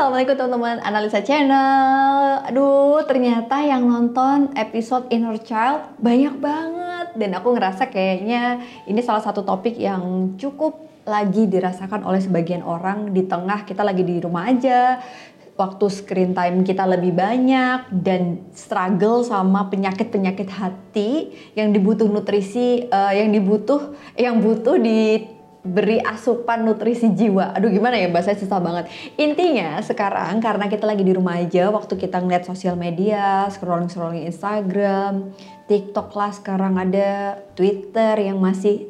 Assalamualaikum teman-teman. Analisa Channel. Aduh ternyata yang nonton episode Inner Child banyak banget. Dan aku ngerasa kayaknya ini salah satu topik yang cukup lagi dirasakan oleh sebagian orang. Di tengah kita lagi di rumah aja. Waktu screen time kita lebih banyak. Dan struggle sama penyakit-penyakit hati Yang dibutuh nutrisi, uh, yang dibutuh, yang butuh di beri asupan nutrisi jiwa. Aduh gimana ya bahasa susah banget. Intinya sekarang karena kita lagi di rumah aja waktu kita ngeliat sosial media, scrolling-scrolling Instagram, TikTok lah sekarang ada, Twitter yang masih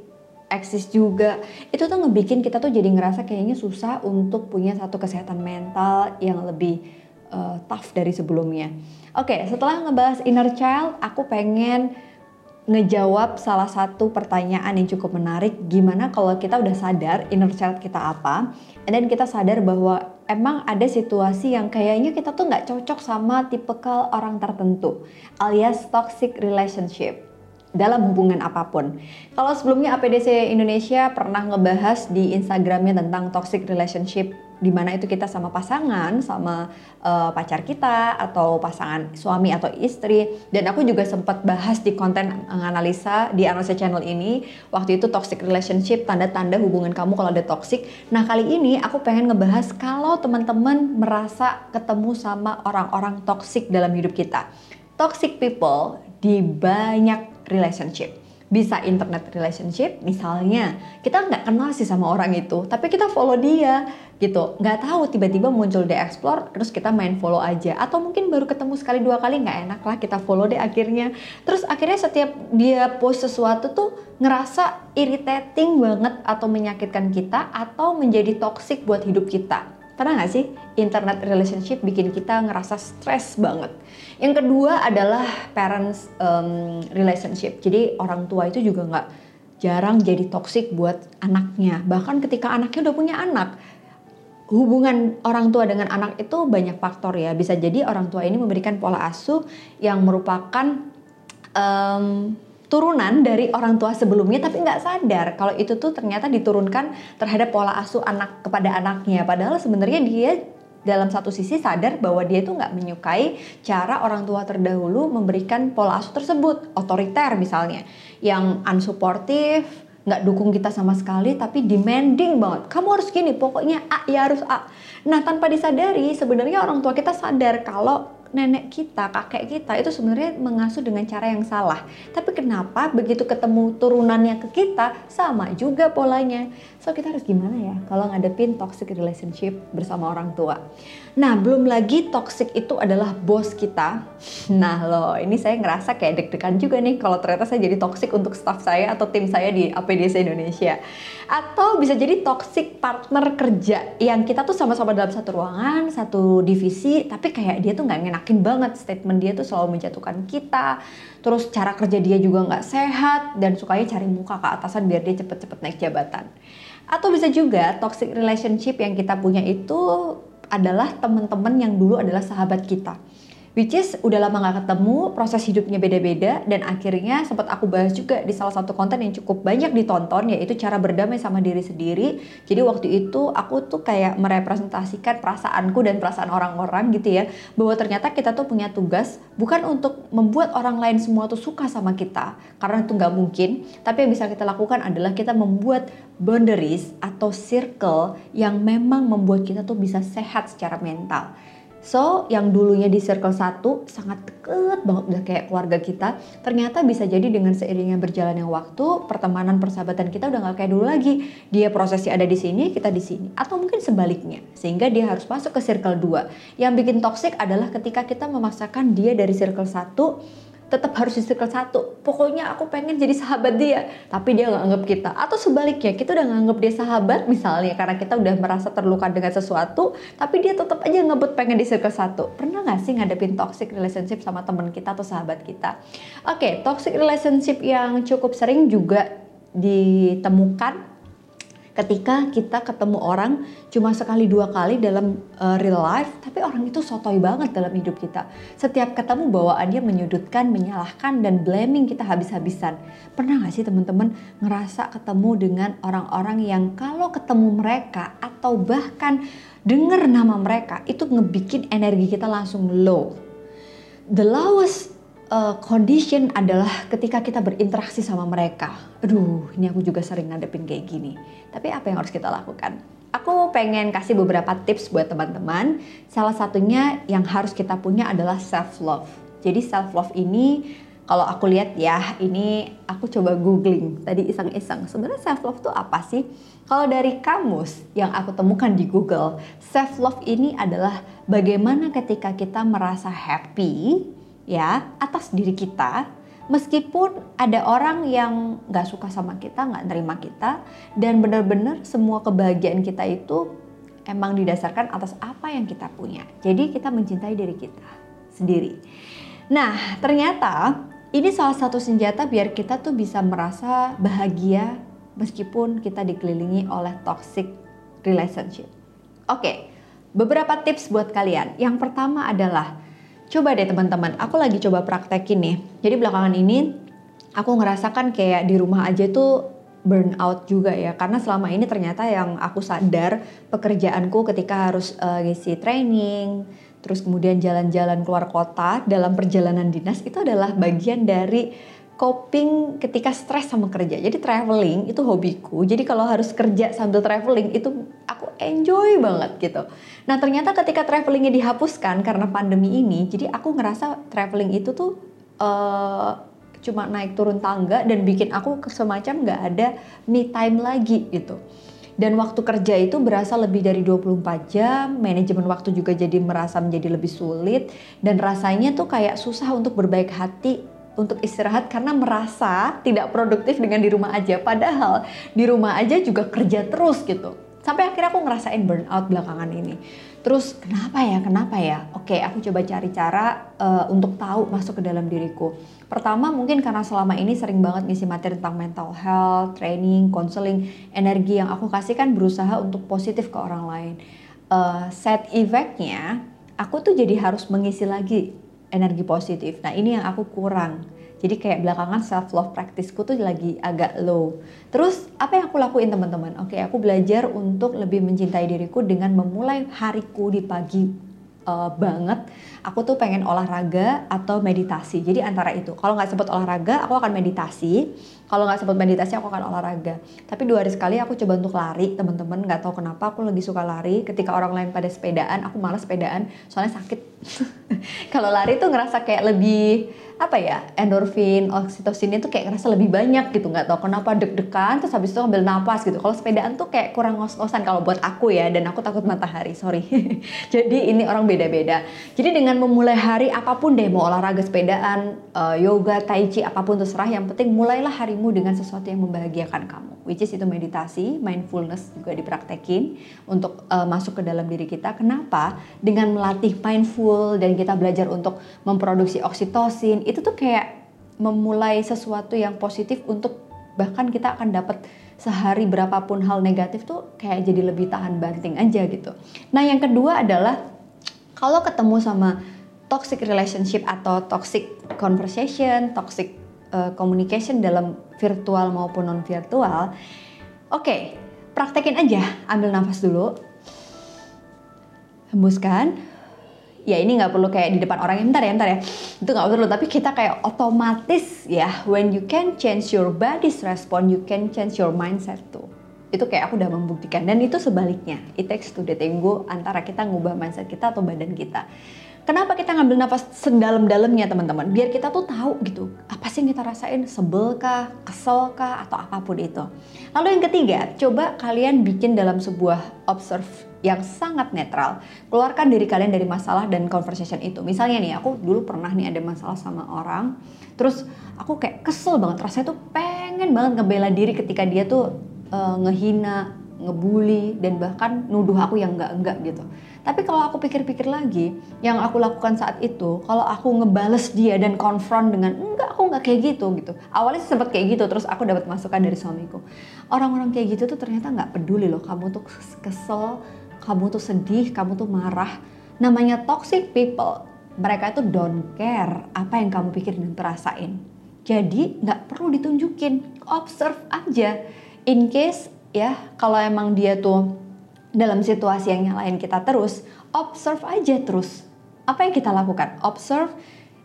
eksis juga. Itu tuh ngebikin kita tuh jadi ngerasa kayaknya susah untuk punya satu kesehatan mental yang lebih uh, tough dari sebelumnya. Oke, okay, setelah ngebahas inner child, aku pengen ngejawab salah satu pertanyaan yang cukup menarik. Gimana kalau kita udah sadar inner child kita apa? Then kita sadar bahwa emang ada situasi yang kayaknya kita tuh nggak cocok sama tipikal orang tertentu alias toxic relationship dalam hubungan apa pun. Kalau sebelumnya APDC Indonesia pernah ngebahas di Instagramnya tentang toxic relationship di mana itu kita sama pasangan, sama uh, pacar kita atau pasangan suami atau istri dan aku juga sempat bahas di konten analisa di analisa channel ini waktu itu toxic relationship tanda-tanda hubungan kamu kalau ada toxic. Nah, kali ini aku pengen ngebahas kalau teman-teman merasa ketemu sama orang-orang toxic dalam hidup kita. Toxic people di banyak relationship. Bisa internet relationship misalnya kita nggak kenal sih sama orang itu tapi kita follow dia gitu. Nggak tahu tiba-tiba muncul di explore terus kita main follow aja. Atau mungkin baru ketemu sekali dua kali nggak enak lah kita follow deh akhirnya. Terus akhirnya setiap dia post sesuatu tuh ngerasa irritating banget atau menyakitkan kita atau menjadi toxic buat hidup kita Pernah gak sih internet relationship bikin kita ngerasa stres banget? Yang kedua adalah parents um, relationship. Jadi orang tua itu juga nggak jarang jadi toxic buat anaknya. Bahkan ketika anaknya udah punya anak, hubungan orang tua dengan anak itu banyak faktor ya. Bisa jadi orang tua ini memberikan pola asuh yang merupakan um, turunan dari orang tua sebelumnya tapi nggak sadar kalau itu tuh ternyata diturunkan terhadap pola asuh anak kepada anaknya. Padahal sebenarnya dia dalam satu sisi sadar bahwa dia itu nggak menyukai cara orang tua terdahulu memberikan pola asuh tersebut otoriter misalnya yang unsupportive nggak dukung kita sama sekali tapi demanding banget. Kamu harus gini pokoknya A ya harus A. Nah tanpa disadari sebenarnya orang tua kita sadar kalau nenek kita, kakek kita itu sebenarnya mengasuh dengan cara yang salah. Tapi kenapa begitu ketemu turunannya ke kita sama juga polanya? So kita harus gimana ya kalau ngadepin toxic relationship bersama orang tua? Nah, belum lagi toxic itu adalah bos kita. Nah, loh, ini saya ngerasa kayak deg-degan juga nih kalau ternyata saya jadi toxic untuk staff saya atau tim saya di APDC Indonesia. Atau bisa jadi toxic partner kerja yang kita tuh sama-sama dalam satu ruangan, satu divisi, tapi kayak dia tuh nggak ngenakin banget statement dia tuh selalu menjatuhkan kita. Terus cara kerja dia juga nggak sehat dan sukanya cari muka ke atasan biar dia cepet-cepet naik jabatan. Atau bisa juga toxic relationship yang kita punya itu adalah teman-teman yang dulu adalah sahabat kita. Which is udah lama gak ketemu, proses hidupnya beda-beda dan akhirnya sempat aku bahas juga di salah satu konten yang cukup banyak ditonton yaitu cara berdamai sama diri sendiri. Jadi waktu itu aku tuh kayak merepresentasikan perasaanku dan perasaan orang-orang gitu ya bahwa ternyata kita tuh punya tugas bukan untuk membuat orang lain semua tuh suka sama kita karena itu nggak mungkin. Tapi yang bisa kita lakukan adalah kita membuat boundaries atau circle yang memang membuat kita tuh bisa sehat secara mental. So, yang dulunya di circle satu sangat deket banget udah kayak keluarga kita, ternyata bisa jadi dengan seiringnya berjalannya waktu, pertemanan persahabatan kita udah gak kayak dulu lagi. Dia prosesnya ada di sini, kita di sini, atau mungkin sebaliknya, sehingga dia harus masuk ke circle 2. Yang bikin toxic adalah ketika kita memaksakan dia dari circle satu tetap harus di circle satu. Pokoknya aku pengen jadi sahabat dia, tapi dia nggak anggap kita. Atau sebaliknya, kita udah nganggap dia sahabat misalnya karena kita udah merasa terluka dengan sesuatu, tapi dia tetap aja ngebut pengen di circle satu. Pernah nggak sih ngadepin toxic relationship sama teman kita atau sahabat kita? Oke, okay, toxic relationship yang cukup sering juga ditemukan ketika kita ketemu orang cuma sekali dua kali dalam uh, real life tapi orang itu sotoy banget dalam hidup kita setiap ketemu bawaannya menyudutkan menyalahkan dan blaming kita habis-habisan pernah gak sih teman-teman ngerasa ketemu dengan orang-orang yang kalau ketemu mereka atau bahkan denger nama mereka itu ngebikin energi kita langsung low. The lowest uh, condition adalah ketika kita berinteraksi sama mereka. Aduh, ini aku juga sering ngadepin kayak gini. Tapi apa yang harus kita lakukan? Aku pengen kasih beberapa tips buat teman-teman. Salah satunya yang harus kita punya adalah self love. Jadi self love ini kalau aku lihat ya, ini aku coba googling tadi iseng-iseng. Sebenarnya self love itu apa sih? Kalau dari kamus yang aku temukan di Google, self love ini adalah bagaimana ketika kita merasa happy ya atas diri kita, meskipun ada orang yang nggak suka sama kita, nggak nerima kita, dan benar-benar semua kebahagiaan kita itu emang didasarkan atas apa yang kita punya. Jadi kita mencintai diri kita sendiri. Nah, ternyata ini salah satu senjata biar kita tuh bisa merasa bahagia meskipun kita dikelilingi oleh toxic relationship. Oke, beberapa tips buat kalian. Yang pertama adalah coba deh teman-teman, aku lagi coba praktekin nih. Jadi belakangan ini aku ngerasakan kayak di rumah aja tuh burnout juga ya karena selama ini ternyata yang aku sadar pekerjaanku ketika harus uh, ngisi training terus kemudian jalan-jalan keluar kota dalam perjalanan dinas itu adalah bagian dari coping ketika stres sama kerja. Jadi traveling itu hobiku. Jadi kalau harus kerja sambil traveling itu aku enjoy banget gitu. Nah ternyata ketika travelingnya dihapuskan karena pandemi ini, jadi aku ngerasa traveling itu tuh uh, cuma naik turun tangga dan bikin aku semacam nggak ada me time lagi gitu dan waktu kerja itu berasa lebih dari 24 jam, manajemen waktu juga jadi merasa menjadi lebih sulit dan rasanya tuh kayak susah untuk berbaik hati untuk istirahat karena merasa tidak produktif dengan di rumah aja padahal di rumah aja juga kerja terus gitu. Sampai akhirnya aku ngerasain burnout belakangan ini. Terus kenapa ya? Kenapa ya? Oke, aku coba cari cara uh, untuk tahu masuk ke dalam diriku. Pertama mungkin karena selama ini sering banget ngisi materi tentang mental health, training, counseling, energi yang aku kasih kan berusaha untuk positif ke orang lain. Uh, set effectnya, aku tuh jadi harus mengisi lagi energi positif. Nah ini yang aku kurang jadi kayak belakangan self love practiceku tuh lagi agak low. Terus apa yang aku lakuin teman-teman? Oke, aku belajar untuk lebih mencintai diriku dengan memulai hariku di pagi uh, banget. Aku tuh pengen olahraga atau meditasi. Jadi antara itu. Kalau nggak sempat olahraga, aku akan meditasi. Kalau nggak sempat meditasi, aku akan olahraga. Tapi dua hari sekali aku coba untuk lari, teman-teman. Nggak tahu kenapa aku lebih suka lari. Ketika orang lain pada sepedaan, aku malas sepedaan. Soalnya sakit. Kalau lari tuh ngerasa kayak lebih apa ya endorfin, oksitosin itu kayak ngerasa lebih banyak gitu nggak tahu kenapa deg-degan terus habis itu ambil napas gitu kalau sepedaan tuh kayak kurang ngos-ngosan kalau buat aku ya dan aku takut matahari sorry jadi ini orang beda-beda. Jadi dengan memulai hari apa pun deh mau olahraga sepedaan uh, yoga tai chi apa pun terserah yang penting mulailah harimu dengan sesuatu yang membahagiakan kamu which is itu meditasi mindfulness juga dipraktekin untuk uh, masuk ke dalam diri kita. Kenapa? Dengan melatih mindful dan kita belajar untuk memproduksi oksitosin itu tuh kayak memulai sesuatu yang positif untuk bahkan kita akan dapat sehari berapapun hal negatif tuh kayak jadi lebih tahan banting aja gitu. Nah yang kedua adalah kalau ketemu sama toxic relationship atau toxic conversation, toxic uh, communication dalam virtual maupun non virtual, oke okay, praktekin aja, ambil nafas dulu, hembuskan, ya ini nggak perlu kayak di depan orang yang bentar ya bentar ya. Itu nggak perlu tapi kita kayak otomatis ya when you can change your body's response you can change your mindset tuh itu kayak aku udah membuktikan dan itu sebaliknya it takes to the tango antara kita ngubah mindset kita atau badan kita Kenapa kita ngambil nafas sedalam-dalamnya teman-teman? Biar kita tuh tahu gitu, apa sih yang kita rasain? Sebel kah? Kesel kah? Atau apa pun itu. Lalu yang ketiga, coba kalian bikin dalam sebuah observe yang sangat netral. Keluarkan diri kalian dari masalah dan conversation itu. Misalnya nih, aku dulu pernah nih ada masalah sama orang, terus aku kayak kesel banget, rasanya tuh pengen banget ngebela diri ketika dia tuh uh, ngehina, ngebully, dan bahkan nuduh aku yang enggak-enggak gitu. Tapi kalau aku pikir-pikir lagi, yang aku lakukan saat itu, kalau aku ngebales dia dan konfront dengan enggak, aku enggak kayak gitu gitu. Awalnya sempat kayak gitu, terus aku dapat masukan dari suamiku. Orang-orang kayak gitu tuh ternyata nggak peduli loh, kamu tuh kesel, kamu tuh sedih, kamu tuh marah. Namanya toxic people. Mereka itu don't care apa yang kamu pikir dan perasain. Jadi nggak perlu ditunjukin, observe aja. In case ya kalau emang dia tuh dalam situasi yang nyalain kita terus, observe aja terus. Apa yang kita lakukan? Observe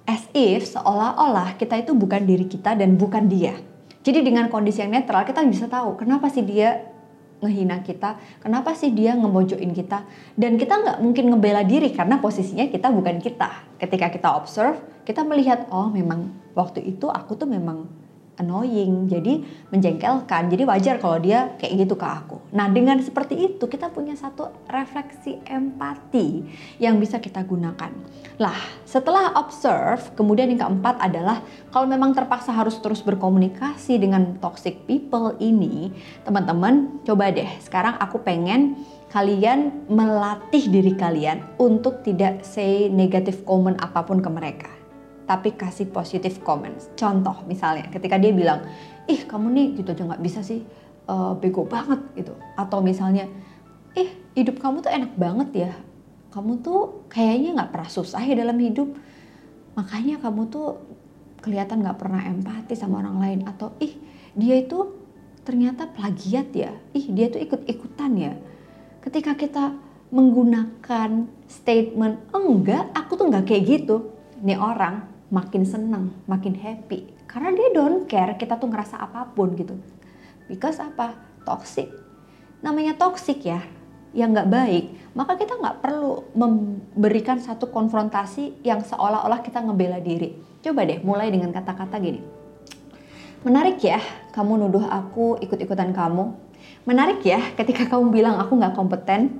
as if seolah-olah kita itu bukan diri kita dan bukan dia. Jadi dengan kondisi yang netral kita bisa tahu kenapa sih dia ngehina kita, kenapa sih dia ngemojokin kita, dan kita nggak mungkin ngebela diri karena posisinya kita bukan kita. Ketika kita observe, kita melihat oh memang waktu itu aku tuh memang annoying, jadi menjengkelkan. Jadi wajar kalau dia kayak gitu ke aku. Nah, dengan seperti itu kita punya satu refleksi empati yang bisa kita gunakan. Lah, setelah observe, kemudian yang keempat adalah kalau memang terpaksa harus terus berkomunikasi dengan toxic people ini, teman-teman coba deh. Sekarang aku pengen kalian melatih diri kalian untuk tidak say negative comment apa pun ke mereka tapi kasih positive comments. Contoh misalnya ketika dia bilang, ih kamu nih gitu aja nggak bisa sih, uh, bego banget gitu. Atau misalnya, ih hidup kamu tuh enak banget ya, kamu tuh kayaknya nggak pernah susah ya dalam hidup, makanya kamu tuh kelihatan nggak pernah empati sama orang lain. Atau ih dia itu ternyata plagiat ya, ih dia tuh ikut-ikutan ya. Ketika kita menggunakan statement enggak, aku tuh nggak kayak gitu. Nih orang makin senang, makin happy. Karena dia don't care kita tuh ngerasa apa pun gitu. Because apa? Toxic. Namanya toxic ya, yang nggak baik. Maka kita nggak perlu memberikan satu konfrontasi yang seolah-olah kita ngebela diri. Coba deh mulai dengan kata-kata gini. Menarik ya, kamu nuduh aku ikut-ikutan kamu. Menarik ya ketika kamu bilang aku nggak kompeten.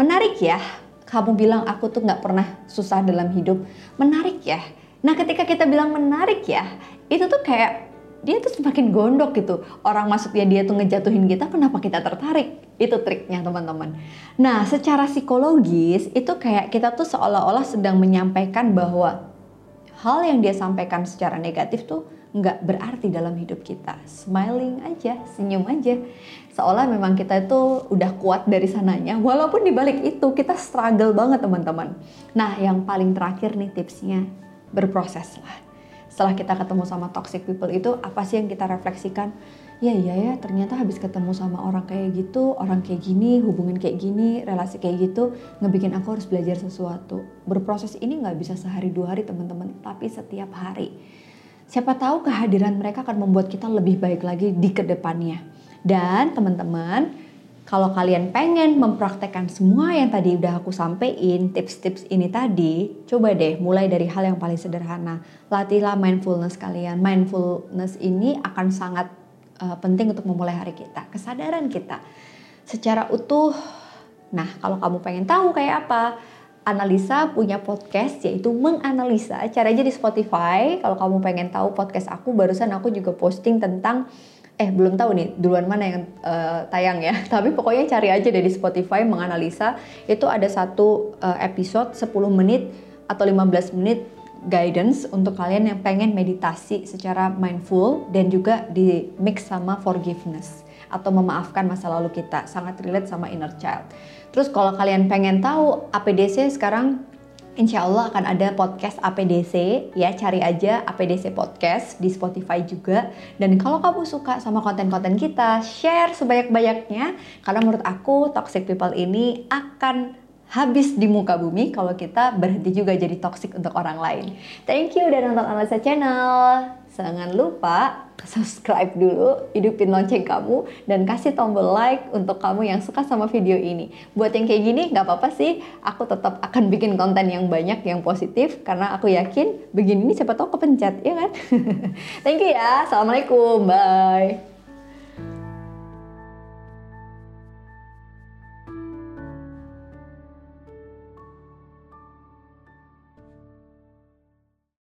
Menarik ya, kamu bilang aku tuh nggak pernah susah dalam hidup. Menarik ya, Nah ketika kita bilang menarik ya, itu tuh kayak dia tuh semakin gondok gitu. Orang masuknya dia tuh ngejatuhin kita, kenapa kita tertarik? Itu triknya teman-teman. Nah secara psikologis itu kayak kita tuh seolah-olah sedang menyampaikan bahwa hal yang dia sampaikan secara negatif tuh nggak berarti dalam hidup kita. Smiling aja, senyum aja. Seolah memang kita itu udah kuat dari sananya. Walaupun dibalik itu kita struggle banget teman-teman. Nah yang paling terakhir nih tipsnya berproses lah. Setelah kita ketemu sama toxic people itu apa sih yang kita refleksikan? Ya iya ya ternyata habis ketemu sama orang kayak gitu, orang kayak gini, hubungan kayak gini, relasi kayak gitu, ngebikin aku harus belajar sesuatu. Berproses ini nggak bisa sehari dua hari teman-teman, tapi setiap hari. Siapa tahu kehadiran mereka akan membuat kita lebih baik lagi di ke depannya. Dan teman-teman, kalau kalian pengen mempraktekkan semua yang tadi udah aku sampein, tips-tips ini tadi, coba deh mulai dari hal yang paling sederhana. Latihlah mindfulness kalian. Mindfulness ini akan sangat uh, penting untuk memulai hari kita. Kesadaran kita secara utuh. Nah, kalau kamu pengen tahu kayak apa, Analisa punya podcast yaitu menganalisa. Caranya di Spotify. Kalau kamu pengen tahu podcast aku, barusan aku juga posting tentang eh belum tahu nih duluan mana yang uh, tayang ya. Tapi pokoknya cari aja dari Spotify menganalisa. Itu ada satu uh, episode 10 menit atau 15 menit guidance untuk kalian yang pengen meditasi secara mindful dan juga di mix sama forgiveness atau memaafkan masa lalu kita. Sangat relate sama inner child. Terus kalau kalian pengen tahu APDC sekarang Insya Allah akan ada podcast APDC ya cari aja APDC podcast di Spotify juga dan kalau kamu suka sama konten-konten kita share sebanyak-banyaknya karena menurut aku toxic people ini akan habis di muka bumi kalau kita berhenti juga jadi toxic untuk orang lain. Thank you udah nonton Analisa Channel. Jangan lupa subscribe dulu, hidupin lonceng kamu, dan kasih tombol like untuk kamu yang suka sama video ini. Buat yang kayak gini, nggak apa-apa sih, aku tetap akan bikin konten yang banyak, yang positif, karena aku yakin begini ini siapa tahu kepencet, ya kan? Thank you ya, Assalamualaikum, bye!